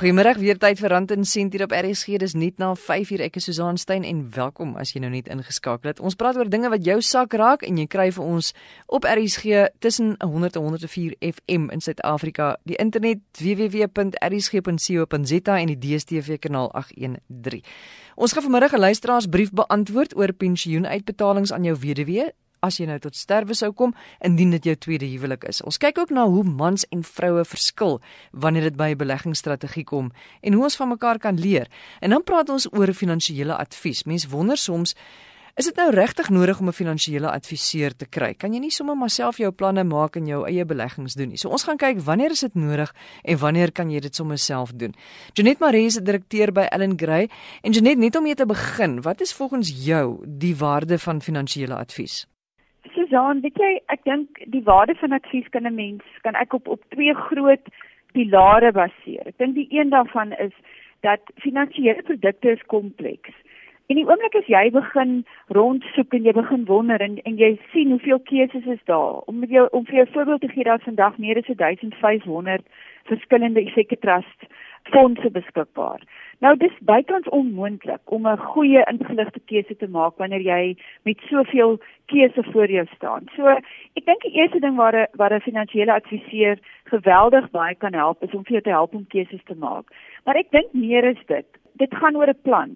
Goeiemôre, weer tyd vir Rand en Sent hier op RSG. Dis net na 5uur. Ek is Susan Stein en welkom as jy nou net ingeskakel het. Ons praat oor dinge wat jou sak raak en jy kry vir ons op RSG tussen 100 en 104 FM in Suid-Afrika, die internet www.rsg.co.za en die DStv kanaal 813. Ons gaan vanmiddag 'n luisteraarsbrief beantwoord oor pensioenuitbetalings aan jou weduwee as jy nou tot sterwe sou kom indien dit jou tweede huwelik is. Ons kyk ook na hoe mans en vroue verskil wanneer dit by 'n beleggingsstrategie kom en hoe ons van mekaar kan leer. En dan praat ons oor finansiële advies. Mense wonder soms Is dit nou regtig nodig om 'n finansiële adviseur te kry? Kan jy nie sommer maar self jou planne maak en jou eie beleggings doen nie? So ons gaan kyk wanneer is dit nodig en wanneer kan jy dit sommer self doen? Janet Maree is 'n direkteur by Allen Gray en Janet net om mee te begin, wat is volgens jou die waarde van finansiële advies? Susan, weet jy, ek dink die waarde van advies kan 'n mens kan ek op op twee groot pilare baseer. Ek dink die een daarvan is dat finansiële produkte is kompleks. En die oomblik as jy begin rondsoek en jy begin wonder en en jy sien hoeveel keuses is daar. Om met jou om vir jou voorbeeld te gee, daar's vandag meer as 1500 verskillende effekte trust fondse beskikbaar. Nou dis bykans onmoontlik om 'n goeie ingeligte keuse te maak wanneer jy met soveel keuse voor jou staan. So ek dink die eerste ding waar 'n waar 'n finansiële adviseur geweldig baie kan help is om vir jou te help om keuses te maak. Maar ek dink meer is dit. Dit gaan oor 'n plan.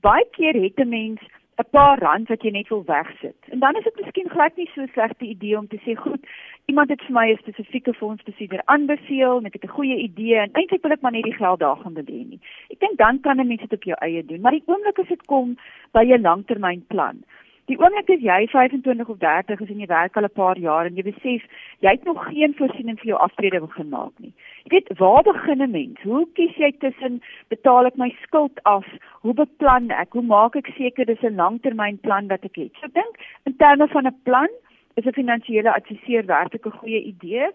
Baie keer het 'n mens 'n paar rand wat jy net wil wegsit. En dan is dit miskien glad nie so slegte idee om te sê, "Goed, iemand het vir my 'n spesifieke fondsbestuurder aanbeveel, ek het 'n goeie idee en eintlik wil ek maar net die geld daar gaan belê nie." Ek dink dan kan 'n mens dit op jou eie doen, maar die oomblik as dit kom by 'n langtermynplan, Die oomblik as jy 25 of 30 is en jy werk al 'n paar jaar en jy besef jy het nog geen voorsiening vir jou aftrede begin maak nie. Jy weet, waar begin 'n mens? Hoe kies jy tussen betaal ek my skuld af? Hoe beplan ek? Hoe maak ek seker dis 'n langtermynplan wat ek het? So ek dink in terme van 'n plan is 'n finansiële adviseur werklik 'n goeie idee.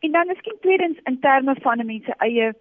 En dan miskien tweedens in terme van 'n mens se eie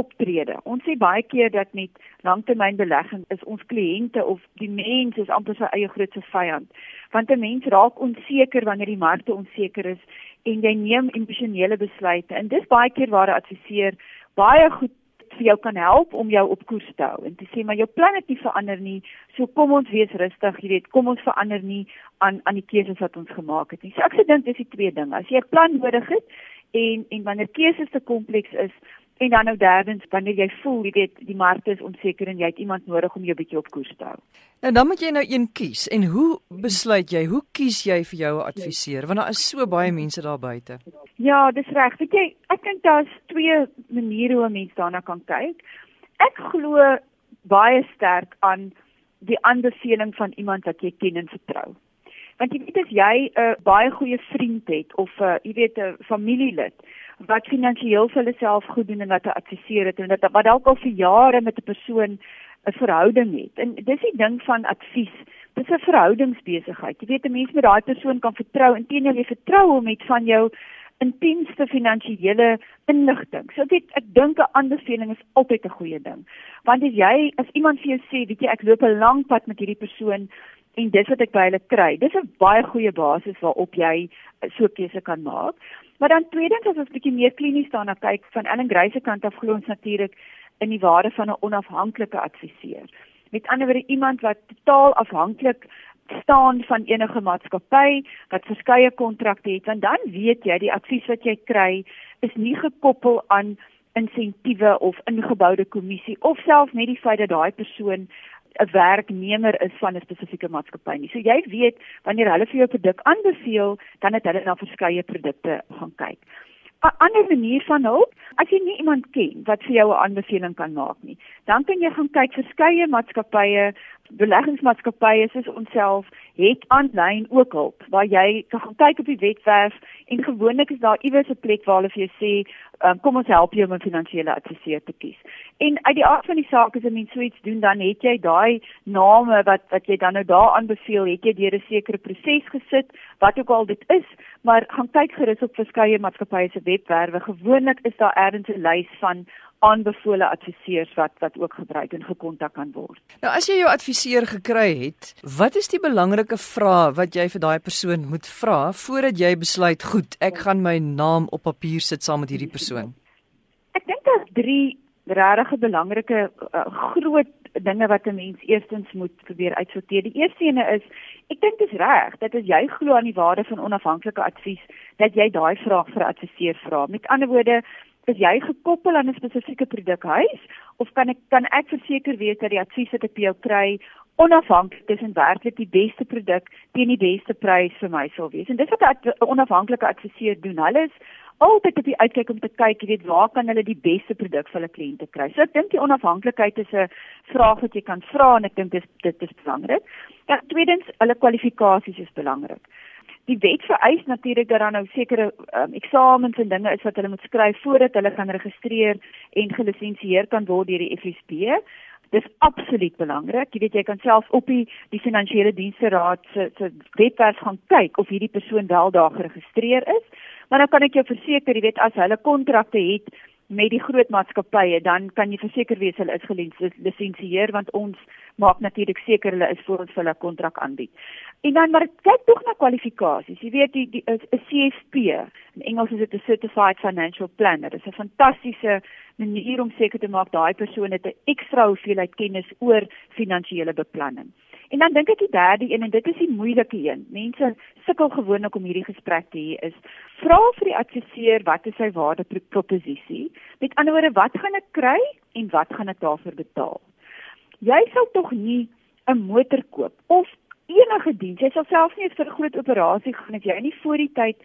optrede. Ons sê baie keer dat met langtermynbelegging is ons kliënte of die mens is amper sy eie grootste vyand. Want 'n mens raak onseker wanneer die markte onseker is en jy neem emosionele besluite. En dis baie keer waar 'n adviseur baie goed vir jou kan help om jou op koers te hou en te sê maar jou plan het nie verander nie. So kom ons wees rustig, jy weet, kom ons verander nie aan aan die keuses wat ons gemaak het nie. So ek sê dink dis die twee dinge. As jy 'n plan nodig het en en wanneer keuses te kompleks is, En dan nou derdens, wanneer jy voel, jy weet, die mark is onseker en jy het iemand nodig om jou bietjie op koers te hou. Nou dan moet jy nou een kies. En hoe besluit jy? Hoe kies jy vir jou adviseur? Want daar is so baie mense daar buite. Ja, dis reg. Weet jy, ek dink daar's twee maniere hoe 'n mens daarna kan kyk. Ek glo baie sterk aan die aanbeveling van iemand wat jy ken en vertrou. Want jy weet as jy 'n uh, baie goeie vriend het of 'n uh, jy weet 'n familielid wat finansiëel vir hulle self goed doen en wat hulle adviseer het en dat wat dalk al vir jare met 'n persoon 'n verhouding het. En dis die ding van advies. Dis 'n verhoudingsbesigheid. Jy weet 'n mens met daai persoon kan vertrou en teenoor jy vertrou hom met van jou intiemste finansiële inligting. So dit ek dink 'n aanbeveling is altyd 'n goeie ding. Want as jy as iemand vir jou sê, weet jy, ek loop 'n lang pad met hierdie persoon en dis wat ek by hulle kry. Dis 'n baie goeie basis waarop jy so keuse kan maak. Maar dan tweedens as ons 'n bietjie meer klinies daarna kyk van Ellen Grey se kant af glo ons natuurlik in die waarde van 'n onafhanklike adviseur. Met ander woorde iemand wat totaal afhanklik staan van enige maatskappy wat verskeie kontrakte het want dan weet jy die advies wat jy kry is nie gekoppel aan insentiewe of ingeboude kommissie of selfs net die feit dat daai persoon 'n werknemer is van 'n spesifieke maatskappy nie. So jy weet wanneer hulle vir jou produk aanbeveel, dan het hulle na verskeie produkte gaan kyk. 'n Ander manier van hulp, as jy nie iemand ken wat vir jou 'n aanbeveling kan maak nie, dan kan jy gaan kyk verskeie maatskappye, beleggingsmaatskappye soos onsself het aanlyn ook hulp waar jy kan gaan kyk op die webwerf en gewoonlik is daar iewers 'n plek waar hulle vir jou sê um, kom ons help jou om 'n finansiële adviseur te kies. En uit die aard van die saak as 'n mens so iets doen dan het jy daai name wat wat jy dan nou daar aanbeveel, het jy deur 'n sekere proses gesit wat ook al dit is, maar gaan kyk gerus op verskeie maatskappye se webwerwe. Gewoonlik is daar ergens 'n lys van aanbevole adviseurs wat wat ook gebruik en gekontak kan word. Nou as jy jou adviseur gekry het, wat is die belangrike vrae wat jy vir daai persoon moet vra voordat jy besluit, goed, ek gaan my naam op papier sit saam met hierdie persoon? Ek dink daar's 3 regtig belangrike uh, groot dinge wat 'n mens eerstens moet probeer uitsorteer. Die eerste ene is ek dink dit is reg dat as jy glo aan die waarde van onafhanklike advies, dat jy daai vraag vir 'n adviseur vra. Met ander woorde, is jy gekoppel aan 'n spesifieke produkhuis of kan ek kan ek verseker wees dat die advies wat ek jou kry onafhanklik is en werklik die beste produk teen die beste prys vir my sal wees. En dis wat 'n onafhanklike adviseur doen. Hulle is altyd op die uitkyk om te kyk, jy weet, waar kan hulle die beste produk vir hulle kliënte kry. So ek dink die onafhanklikheid is 'n vraag wat jy kan vra en ek dink dit dit is belangrik. Ja, tweedens, hulle kwalifikasies is belangrik. Die wet vereis natuurlik dat daar nou sekere um, eksamens en dinge is wat hulle moet skryf voordat hulle kan registreer en gelisensieer kan word deur die FSB. Dis absoluut belangrik. Jy weet jy kan self op die die finansiële dienste raad se se webwerf gaan kyk of hierdie persoon wel daar geregistreer is. Maar dan kan ek jou verseker, jy weet as hulle kontrakte het met die groot maatskappye, dan kan jy verseker wees hulle is gelisensieer want ons maak natuurlik seker hulle is voor ons vir hulle kontrak aanbied. En dan maar kyk tog na kwalifikasies. Jy weet die die 'n CFP, in Engels is dit 'n certified financial planner. Dit is 'n fantastiese manier om seker te maak daai persoon het 'n ekstra hoeveelheid kennis oor finansiële beplanning. En dan dink ek die derde een en dit is die moeilike een. Mense sukkel gewoonlik om hierdie gesprek te hê is vra vir die adviseur wat is sy waardeproposisie? Met ander woorde, wat gaan ek kry en wat gaan ek daarvoor betaal? Jy sal tog nie 'n motor koop of enige diens. Jy sal self nie vir 'n groot operasie gaan as jy nie voor die tyd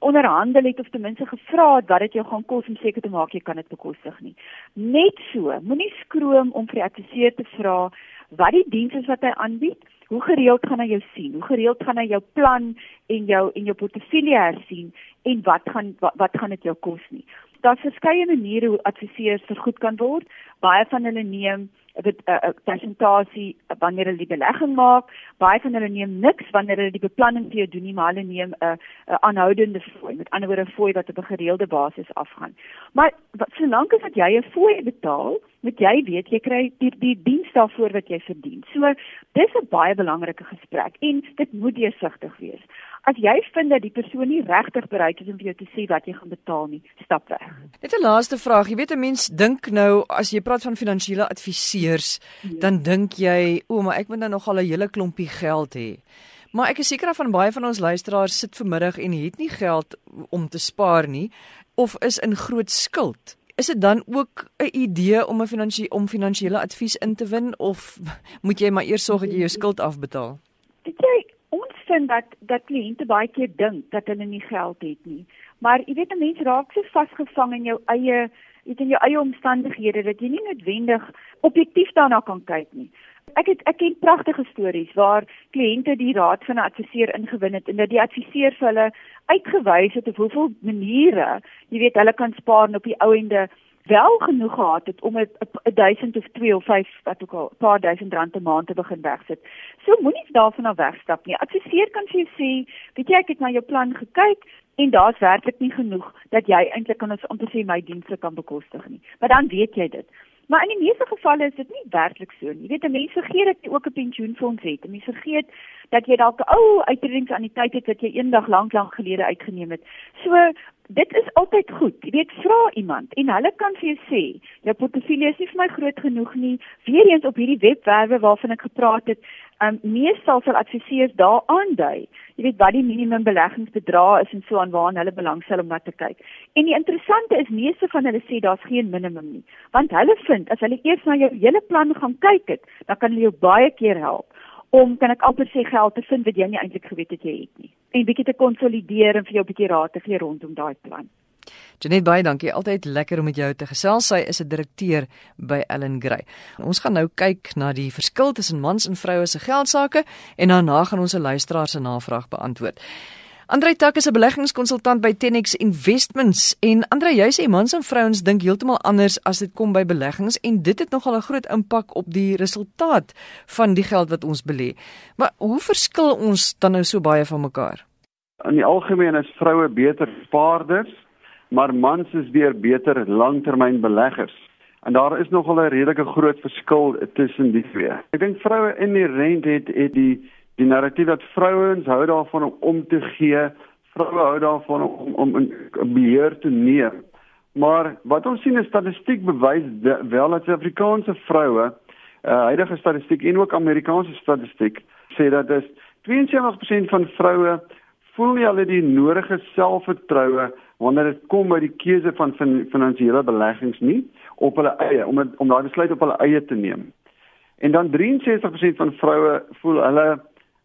onderhandel het of ten minste gevra het wat dit jou gaan kos om seker te maak jy kan dit bekostig nie. Net so, moenie skroom om vir die adviseur te vra wat die diens is wat hy aanbied, hoe gereeld gaan hy jou sien, hoe gereeld gaan hy jou plan en jou en jou portefeulje hersien en wat gaan wat, wat gaan dit jou kos nie. Daar's verskeie maniere hoe adviseurs vergoed kan word. Baie van hulle neem 'n 'n presentasie wanneer hulle die belegging maak. Baie van hulle neem niks wanneer hulle die beplanning vir jou doen nie, maar hulle neem 'n 'n aanhoudende fooi, met ander woorde fooi wat op 'n gereelde basis afgaan. Maar solank as jy 'n fooi betaal, moet jy weet jy kry die die diens daarvoor wat jy verdien. So dis 'n baie belangrike gesprek en dit moet deursigtig wees. As jy vind dat die persoon nie regtig bereid is om vir jou te sê wat jy gaan betaal nie, stap weg. Net 'n laaste vraag. Jy weet 'n mens dink nou as jy praat van finansiële adviseurs, ja. dan dink jy, o, maar ek moet nou nogal 'n hele klompie geld hê. Maar ek is seker van baie van ons luisteraars sit vanmiddag en het nie geld om te spaar nie of is in groot skuld. Is dit dan ook 'n idee om 'n finansie om finansiële advies in te win of moet jy maar eers sorg dat jy jou skuld afbetaal? Weet jy, vind dat dat kliënte baie keer dink dat hulle nie geld het nie. Maar jy weet 'n mens raak so vasgevang in jou eie weet in jou eie omstandighede dat jy nie noodwendig objektief daarna kan kyk nie. Ek het ek ken pragtige stories waar kliënte die raad van 'n adviseur ingewin het en dat die adviseur vir hulle uitgewys het op hoeveel maniere, jy weet, hulle kan spaar en op die ou ende wel genoeg gehad het om 'n 1000 of 2 of 5 wat ook al 'n paar duisend rand 'n maand te begin wegsit. So moenie daarvan af wegstap nie. Adviseer kan vir jou sê, weet jy ek het na jou plan gekyk en daar's werklik nie genoeg dat jy eintlik kan ons om te sê my dienste kan bekostig nie. Maar dan weet jy dit. Maar in die meeste gevalle is dit nie werklik so nie. Jy weet, mense vergeet dat jy ook 'n pensioenfonds het. Mense vergeet dat jy dalk 'n ou uitredingsaniteit het wat jy eendag lank lank gelede uitgeneem het. So dit is altyd goed. Jy weet, vra iemand en hulle kan vir jou sê, jou portefeulje is nie vir my groot genoeg nie. Weereens op hierdie webwerwe waarvan ek gepraat het, um meestal sal adviseurs daar aandui. Jy weet wat die minimum beleggingsbedrag is en so aan waarna hulle belangstel om na te kyk. En die interessante is meeste van hulle sê daar's geen minimum nie, want hulle vind as hulle eers na jou hele plan gaan kyk het, dan kan hulle jou baie keer help om kan ek amper sê geld te vind wat jy nie eintlik geweet het jy het nie. En bietjie te konsolideer en vir jou 'n bietjie raad te gee rondom daai plan. Janet baie dankie. Altyd lekker om met jou te gesels. Sy is 'n direkteur by Ellen Gray. Ons gaan nou kyk na die verskil tussen mans en vroue se geldsaake en daarna gaan ons 'n luisteraar se navraag beantwoord. Andrei Tak is 'n beleggingskonsultant by Tenex Investments en Andrei, jy sê mans en vrouens dink heeltemal anders as dit kom by beleggings en dit het nogal 'n groot impak op die resultaat van die geld wat ons belê. Maar hoe verskil ons dan nou so baie van mekaar? In die algemeen is vroue beter spaarders, maar mans is weer beter langtermynbeleggers. En daar is nogal 'n redelike groot verskil tussen die twee. Ek dink vroue inherënt het het die die narratief dat vrouens hou daarvan om om te gee, vroue hou daarvan om om 'n beheer te neem Maar wat ons sien is statistiek bewys wel dat Suid-Afrikaanse vroue, uh, huidige statistiek en ook Amerikaanse statistiek sê dat dis 72% van vroue voel nie hulle die nodige selfvertroue wanneer dit kom by die keuse van fin finansiële beleggings nie op hulle eie om het, om daai besluit op hulle eie te neem. En dan 63% van vroue voel hulle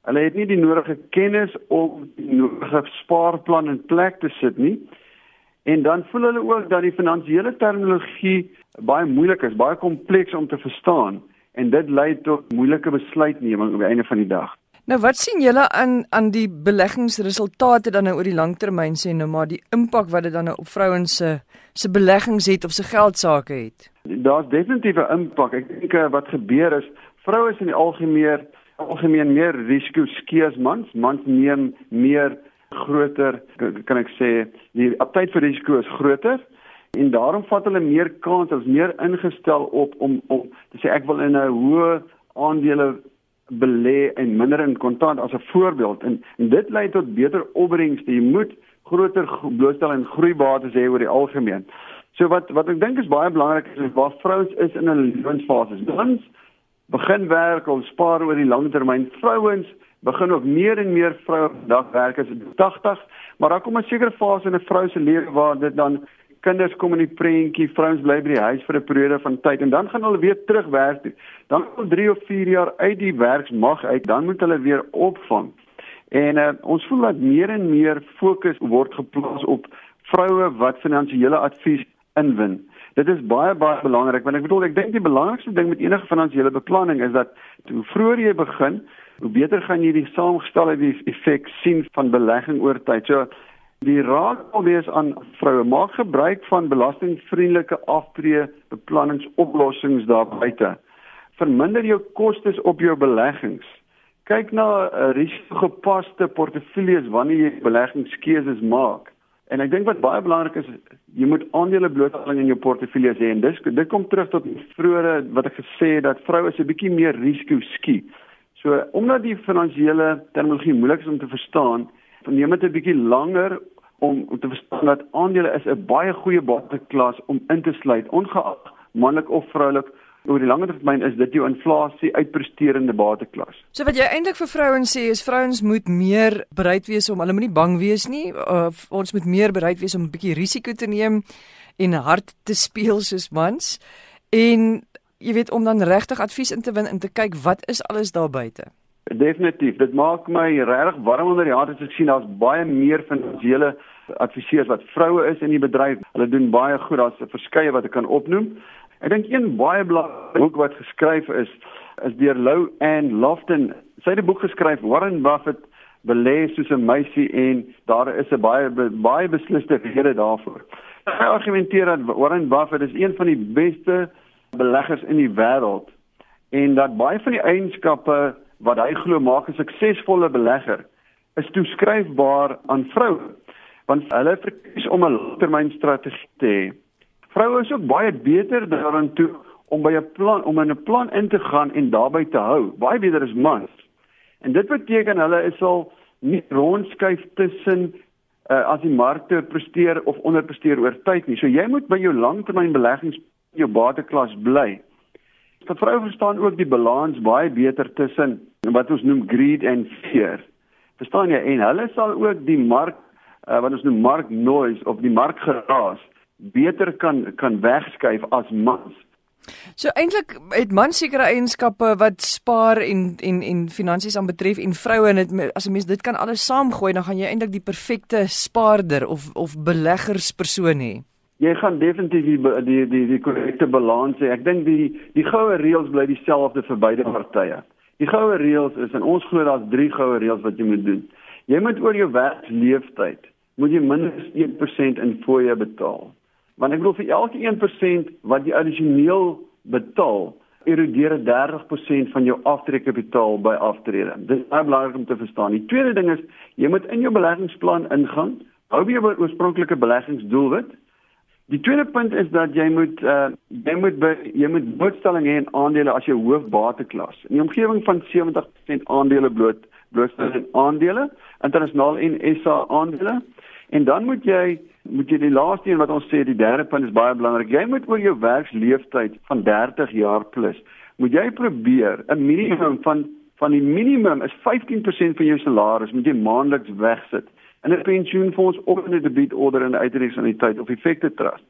hulle het nie die nodige kennis om die nodige spaarplan in plek te sit nie. En dan voel hulle ook dat die finansiële terminologie baie moeilik is, baie kompleks om te verstaan en dit lei tot moeilike besluitneming op die einde van die dag. Nou wat sien julle aan aan die beleggingsresultate dan nou oor die langtermyn sê nou maar die impak wat dit dan nou op vrouens se se beleggings het of se geld sake het? Daar's definitief 'n impak. Ek dink eh, wat gebeur is vroue is in die algemeen algemeen meer risiko skeers mans. Mans neem meer groter kan ek sê die aptyd vir risiko is groter en daarom vat hulle meer kans, hulle is meer ingestel op om om te sê ek wil in 'n hoë aandele belê en minder in kontant as 'n voorbeeld en, en dit lei tot beter opbrengste. Jy moet groter blootstel en groeibates hê oor die algemeen. So wat wat ek dink is baie belangrik is waar vrouens is in 'n lewensfase. Mans begin werk of spaar oor die langtermyn. Vrouens begin ook meer en meer vroue dag werk as 80, maar daar kom 'n sekere fase in 'n vrou se lewe waar dit dan kinders kom in die prentjie, vrouens bly by die huis vir 'n periode van tyd en dan gaan hulle weer terug werk. Dan kom 3 of 4 jaar uit die werksmag uit, dan moet hulle weer opvang. En uh, ons voel dat meer en meer fokus word geplaas op vroue wat finansiële advies inwin. Dit is baie baie belangrik want ek bedoel ek dink die belangrikste ding met enige finansiële beplanning is dat hoe vroeër jy begin, hoe beter gaan jy die saamgestelde effek sien van belegging oor tyd. So Die raad wil wees aan vroue maak gebruik van belastingvriendelike aftree beplanningsoplossings daar buite. Verminder jou kostes op jou beleggings. Kyk na 'n uh, risikogepaste portefeuilles wanneer jy beleggingskeuses maak. En ek dink wat baie belangrik is, jy moet aandele blootstelling in jou portefeuilles hê en dis dit kom terug tot vroeëre wat ek gesê het dat vroue is 'n bietjie meer risiko skiet. So omdat die finansiële terminologie moeilik is om te verstaan, neem dit 'n bietjie langer om te verstaan dat aandele is 'n baie goeie bateklas om in te sluit ongeag manlik of vroulik oor die langer termyn is dit jou inflasie uitpresterende bateklas. So wat jy eintlik vir vrouens sê is vrouens moet meer bereid wees om hulle moenie bang wees nie of ons moet meer bereid wees om 'n bietjie risiko te neem en hard te speel soos mans en jy weet om dan regtig advies in te win en te kyk wat is alles daar buite. Definitief, dit maak my regtig warm onder die hart as ek sien daar's baie meer finansiële adviseurs wat vroue is in die bedryf. Hulle doen baie goed, daar's verskeie wat ek kan opnoem. Ek dink een baie belangrike boek wat geskryf is is deur Lou Ann Lofton. Sy het 'n boek geskryf Warren Buffett belê soos 'n meisie en daar is 'n baie baie besliste rede daarvoor. Sy argumenteer dat Warren Buffett is een van die beste beleggers in die wêreld en dat baie van die eienskappe wat hy glo maak 'n suksesvolle belegger is toeskryfbaar aan vroue want hulle verkies om 'n langtermynstrategie te hê. Vroue is ook baie beter daarin toe om by 'n plan om in 'n plan in te gaan en daarbey te hou. Baie beter as mans. En dit beteken hulle is al nie rondskuif tussen uh, as die markte presteer of onderpresteer oor tyd nie. So jy moet by jou langtermynbeleggings jou bateklas bly. Dat vroue verstaan ook die balans baie beter tussen wat ons noem greed en fear. Verstaan jy? En hulle sal ook die mark uh, wat ons noem mark noise of die mark geraas beter kan kan wegskuif as mans. So eintlik het mans sekere eienskappe wat spaar en en en finansies aan betref en vroue en dit as 'n mens dit kan alles saamgooi dan gaan jy eintlik die perfekte spaarder of of beleggerspersoon hê jy gaan definitief die die die die korrekte balans hê. Ek dink die die goue reëls bly dieselfde vir beide partye. Die goue reëls is en ons glo daar's drie goue reëls wat jy moet doen. Jy moet oor jou werksleeftyd moet jy minstens 1% in fooie betaal. Want ek bedoel vir elke 1% wat jy addisioneel betaal, erodeer 30% van jou aftrekkapitaal by aftrede. Dit is baie belangrik om te verstaan. Die tweede ding is jy moet in jou beleggingsplan ingaan, hou jy jou oorspronklike beleggingsdoelwit Die tweede punt is dat jy moet uh jy moet by, jy moet blootstelling hê aan aandele as jou hoofbateklas. In die omgewing van 70% aandele bloot blootstelling aan aandele, internasionaal en SA aandele. En dan moet jy moet jy die laaste een wat ons sê die derde punt is baie belangrik. Jy moet oor jou werksleeftyd van 30 jaar plus moet jy probeer 'n minimum van van die minimum is 15% van jou salaris moet jy maandeliks wegsit in 'n pensioenfonds of in 'n debietorder in 'n uitreiksaniteit of effekte trust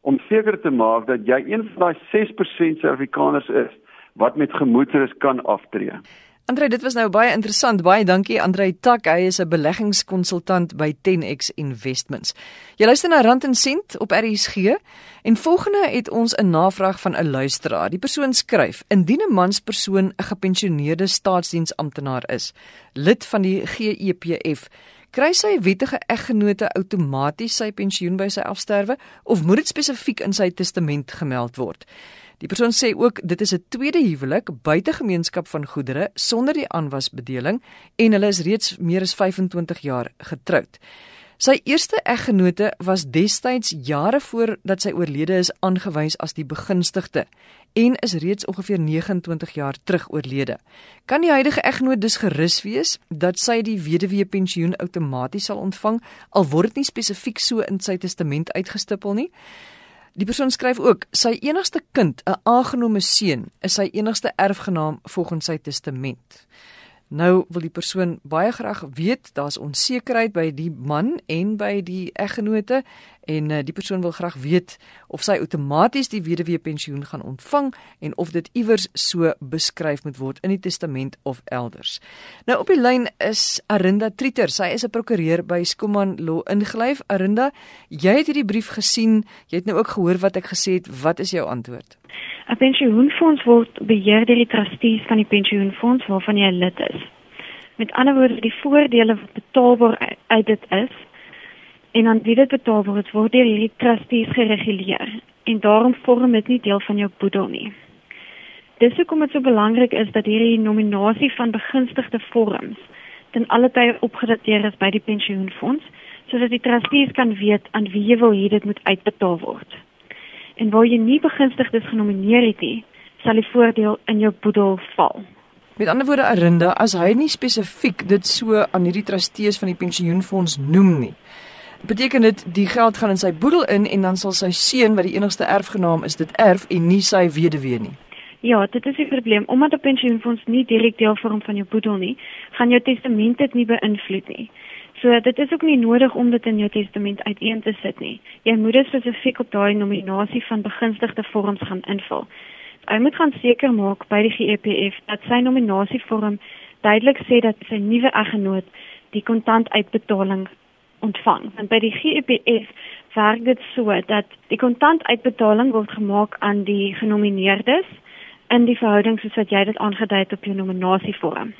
om seker te maak dat jy een van daai 6% Suid-Afrikaners is wat met gemoedsrus kan aftree. Andre, dit was nou baie interessant. Baie dankie Andre Tak. Hy is 'n beleggingskonsultant by 10X Investments. Jy luister na Rand en Sent op RSG en volgende het ons 'n navraag van 'n luisteraar. Die persoon skryf: Indien 'n manspersoon 'n gepensioneerde staatsdiensamptenaar is, lid van die GEPF, kry sy wettige eggenote outomaties sy pensioen by sy afsterwe of moet dit spesifiek in sy testament gemeld word? Die persoon sê ook dit is 'n tweede huwelik buite gemeenskap van goedere sonder die aanwasbedeling en hulle is reeds meer as 25 jaar getroud. Sy eerste eggenote was destyds jare voordat sy oorlede is aangewys as die begunstigde en is reeds ongeveer 29 jaar terug oorlede. Kan die huidige eggenoot dus gerus wees dat sy die weduwee pensioen outomaties sal ontvang al word dit nie spesifiek so in sy testament uitgestipel nie? Die persoon skryf ook: Sy enigste kind, 'n aangenome seun, is sy enigste erfgenaam volgens sy testament. Nou wil die persoon baie graag weet, daar's onsekerheid by die man en by die eggenote en uh, die persoon wil graag weet of sy outomaties die weduwee pensioen gaan ontvang en of dit iewers so beskryf moet word in die testament of elders. Nou op die lyn is Arinda Trieter. Sy is 'n prokureur by Skuman Law ingelyf. Arinda, jy het hierdie brief gesien. Jy het nou ook gehoor wat ek gesê het. Wat is jou antwoord? 'n Pensioenfonds word beheer deur die trustees van die pensioenfonds waarvan jy lid is. Met ander woorde, die voordele wat betaalbaar uit dit is en dan wie dit betaal word, word deur hierdie trustees gereguleer en daarom vorm dit nie deel van jou boedel nie. Dis hoekom dit so belangrik is dat hierdie nominasie van begunstigde vorms ten alle tye opgedateer is by die pensioenfonds sodat die trustees kan weet aan wie jy wil hê dit moet uitbetaal word en waar jy nie begunstigdes genomineer het nie, sal die voordeel in jou boedel val. Met ander woorde, Arinda, as hy nie spesifiek dit so aan hierdie trustees van die pensioenfonds noem nie, beteken dit die geld gaan in sy boedel in en dan sal sy seun wat die enigste erfgenaam is, dit erf en nie sy weduwee nie. Ja, dit is 'n probleem omdat 'n pensioenfonds nie direk deel vorm van jou boedel nie, gaan jou testament dit nie beïnvloed nie. So dit is ook nie nodig om dit in jou testament uiteen te sit nie. Jy moet dit spesifiek op daai nominasie van begunstigde vorms gaan invul. Hy moet gaan seker maak by die GEPF dat sy nominasievorm duidelik sê dat sy nuwe eggenoot die kontantuitbetaling ontvang. Want by die GEPF werk dit so dat die kontantuitbetaling word gemaak aan die genomineerdes in die verhouding soos wat jy dit aangedui het op jou nominasievorm.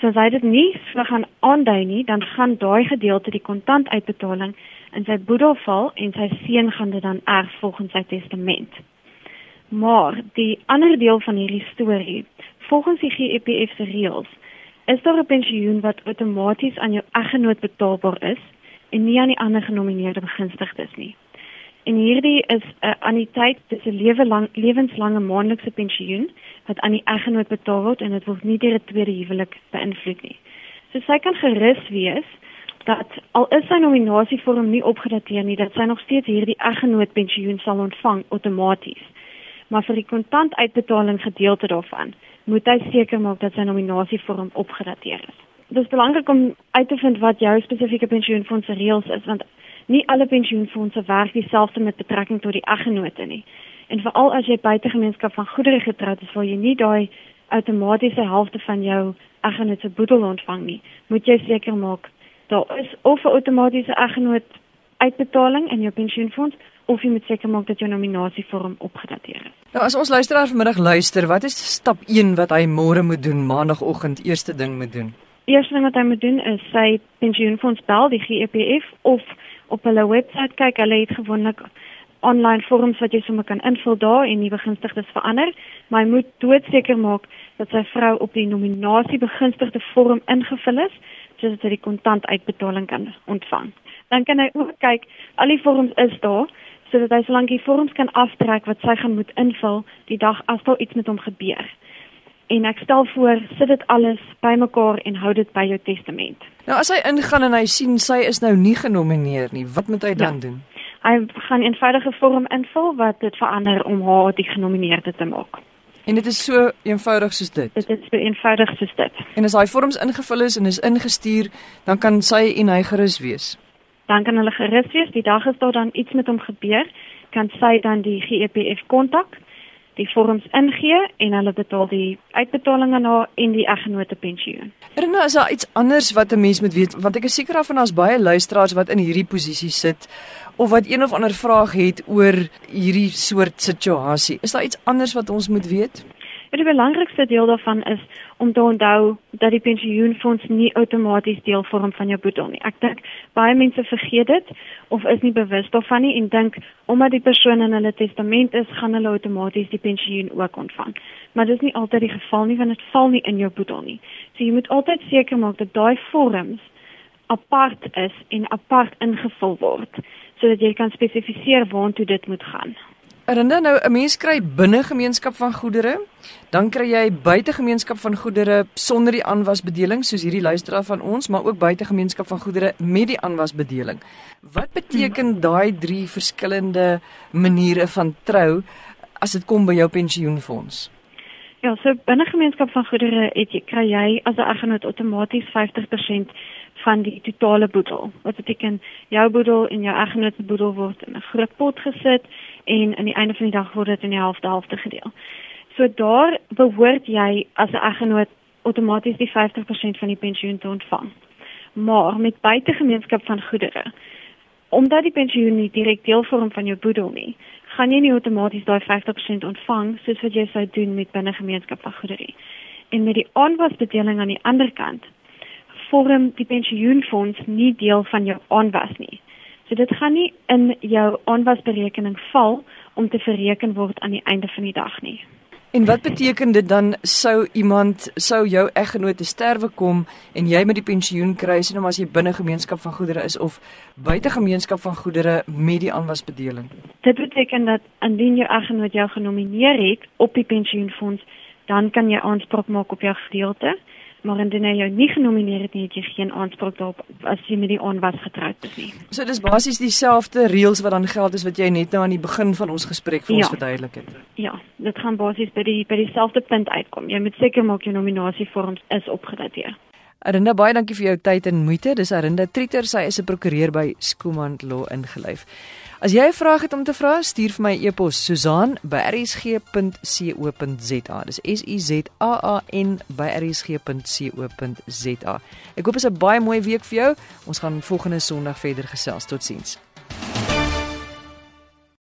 So as hy dit nie so gaan aandui nie, dan gaan daai gedeelte die kontantuitbetaling in sy boedel val en sy seun gaan dit dan erf volgens sy testament. Maar die ander deel van hierdie storie, volgens die GEPF se reëls, is daar 'n pensioen wat outomaties aan jou eggenoot betaalbaar is en nie aan die ander genomineerde begunstigdes nie. En hierdie is 'n anniteit, dit is 'n lewe lang lewenslange maandelikse pensioen wat aan die eggenoot betaal word en dit word nie deur 'n tweede huwelik beïnvloed nie. So sy kan gerus wees dat al is sy nominasievorm nie opgedateer nie, dat sy nog steeds hierdie eggenoot pensioen sal ontvang outomaties. Maar vir die kontantuitbetaling gedeelte daarvan, moet hy seker maak dat sy nominasievorm opgedateer is. Dit is belangrik om uit te vind wat jou spesifieke pensioenfonds reëls is want nie alle pensioenfondse werk dieselfde met betrekking tot die eggenote nie. En veral as jy buite gemeenskap van goedere getroud is, waar jy nie daai outomatiese helfte van jou eggenoot se boedel ontvang nie, moet jy seker maak daar is of 'n outomatiese eggenoot uitbetaling in jou pensioenfonds of jy moet seker maak dat jou nominasievorm opgedateer is. Nou as ons luisteraar vanmiddag luister, wat is stap 1 wat hy môre moet doen, maandagooggend eerste ding moet doen? Eerste ding wat hy moet doen is sy pensioenfonds bel, die GEPF of op hulle webwerf kyk, hulle het gewoonlik online vorms wat jy sommer kan invul daar en nie begunstigdes verander, maar jy moet doodseker maak dat sy vrou op die nominasie begunstigde vorm ingevul is sodat sy die kontant uitbetaling kan ontvang. Dan kan hy ook kyk, al die vorms is daar sodat hy solank die vorms kan aftrek wat sy gaan moet invul die dag as daar iets met hom gebeur. En ek stel voor sit dit alles bymekaar en hou dit by jou testament. Nou as hy ingaan en hy sien sy is nou nie genomineer nie, wat moet hy dan Ja. doen? Hy gaan 'n eenvoudige vorm invul wat dit verander om haar die genomineerde te maak. En dit is so eenvoudig soos dit. Dit is so eenvoudig soos dit. En as daai vorms ingevul is en is ingestuur, dan kan sy en hy gerus wees. Dan kan hulle gerus wees, die dag as daar dan iets met hom gebeur, kan sy dan die GEPF kontak, die vorms ingee en hulle betaal die uitbetaling aan haar en die eggenote pensioen. Rena, is daar iets anders wat 'n mens moet weet? Want ek is seker daarvan daar's baie luisteraars wat in hierdie posisie sit of wat een of ander vraag het oor hierdie soort situasie. Is daar iets anders wat ons moet weet? Ja, die belangrikste deel daarvan is om te onthou dat die pensioenfonds nie outomaties deel vorm van jou boedel nie. Ek dink baie mense vergeet dit of is nie bewus daarvan nie en dink omdat die persoon in hulle testament is, gaan hulle outomaties die pensioen ook ontvang. Maar dit is nie altyd die geval nie want dit val nie in jou boedel nie. So jy moet altyd seker maak dat daai vorms apart is en apart ingevul word sodat jy kan spesifiseer waartoe dit moet gaan. Rena, nou 'n mens kry binne gemeenskap van goedere, dan kry jy buite gemeenskap van goedere sonder die aanwasbedeling soos hierdie luisteraar van ons, maar ook buite gemeenskap van goedere met die aanwasbedeling. Wat beteken daai drie verskillende maniere van trou as dit kom by jou pensioenfonds? Ja, so binne gemeenskap van goedere het jy kry jy as 'n eggenoot outomaties 50% van die totale boedel. Wat beteken jou boedel en jou eggenoot se boedel word in 'n groot pot gesit en aan die einde van die dag word dit in die helfte helfte gedeel. So daar behoort jy as 'n eggenoot outomaties die 50% van die pensioen te ontvang. Maar met buitegemeenskap van goedere omdat die pensioen nie direk deel vorm van jou boedel nie, gaan jy nie outomaties daai 50% ontvang soos wat jy sou doen met binne gemeenskap van goedere. En met die aanwasbedeling aan die ander kant vorm die pensioenfonds nie deel van jou aanwas nie. So dit gaan nie in jou aanwasberekening val om te verreken word aan die einde van die dag nie. En wat beteken dit dan sou iemand sou jou eggenoot te sterwe kom en jy met die pensioen kry sien hom as jy binne gemeenskap van goedere is of buite gemeenskap van goedere met die aanwasbedeling? Dit beteken dat indien jou eggenoot jou genomineer het op die pensioenfonds, dan kan jy aanspraak maak op jou gedeelte. Maar indien hy jou nie genomineer het nie, het jy geen aanspraak daarop as jy met die aanwas getroud is nie. So dis basies dieselfde reëls wat dan geld as wat jy net nou aan die begin van ons gesprek vir ons Ja. verduidelik het. Ja, dit gaan basies by die by dieselfde punt uitkom. Jy moet seker maak jou nominasievorms is opgedateer. Arinda baie dankie vir jou tyd en moeite. Dis Arinda Trieter, sy is 'n prokureur by Skuman Law ingelyf. As jy 'n vraag het om te vra, stuur vir my e-pos Susan@rsg.co.za. Dis S U Z A A N by rsg.co.za. Ek hoop dit is 'n baie mooi week vir jou. Ons gaan volgende Sondag verder gesels. Totsiens.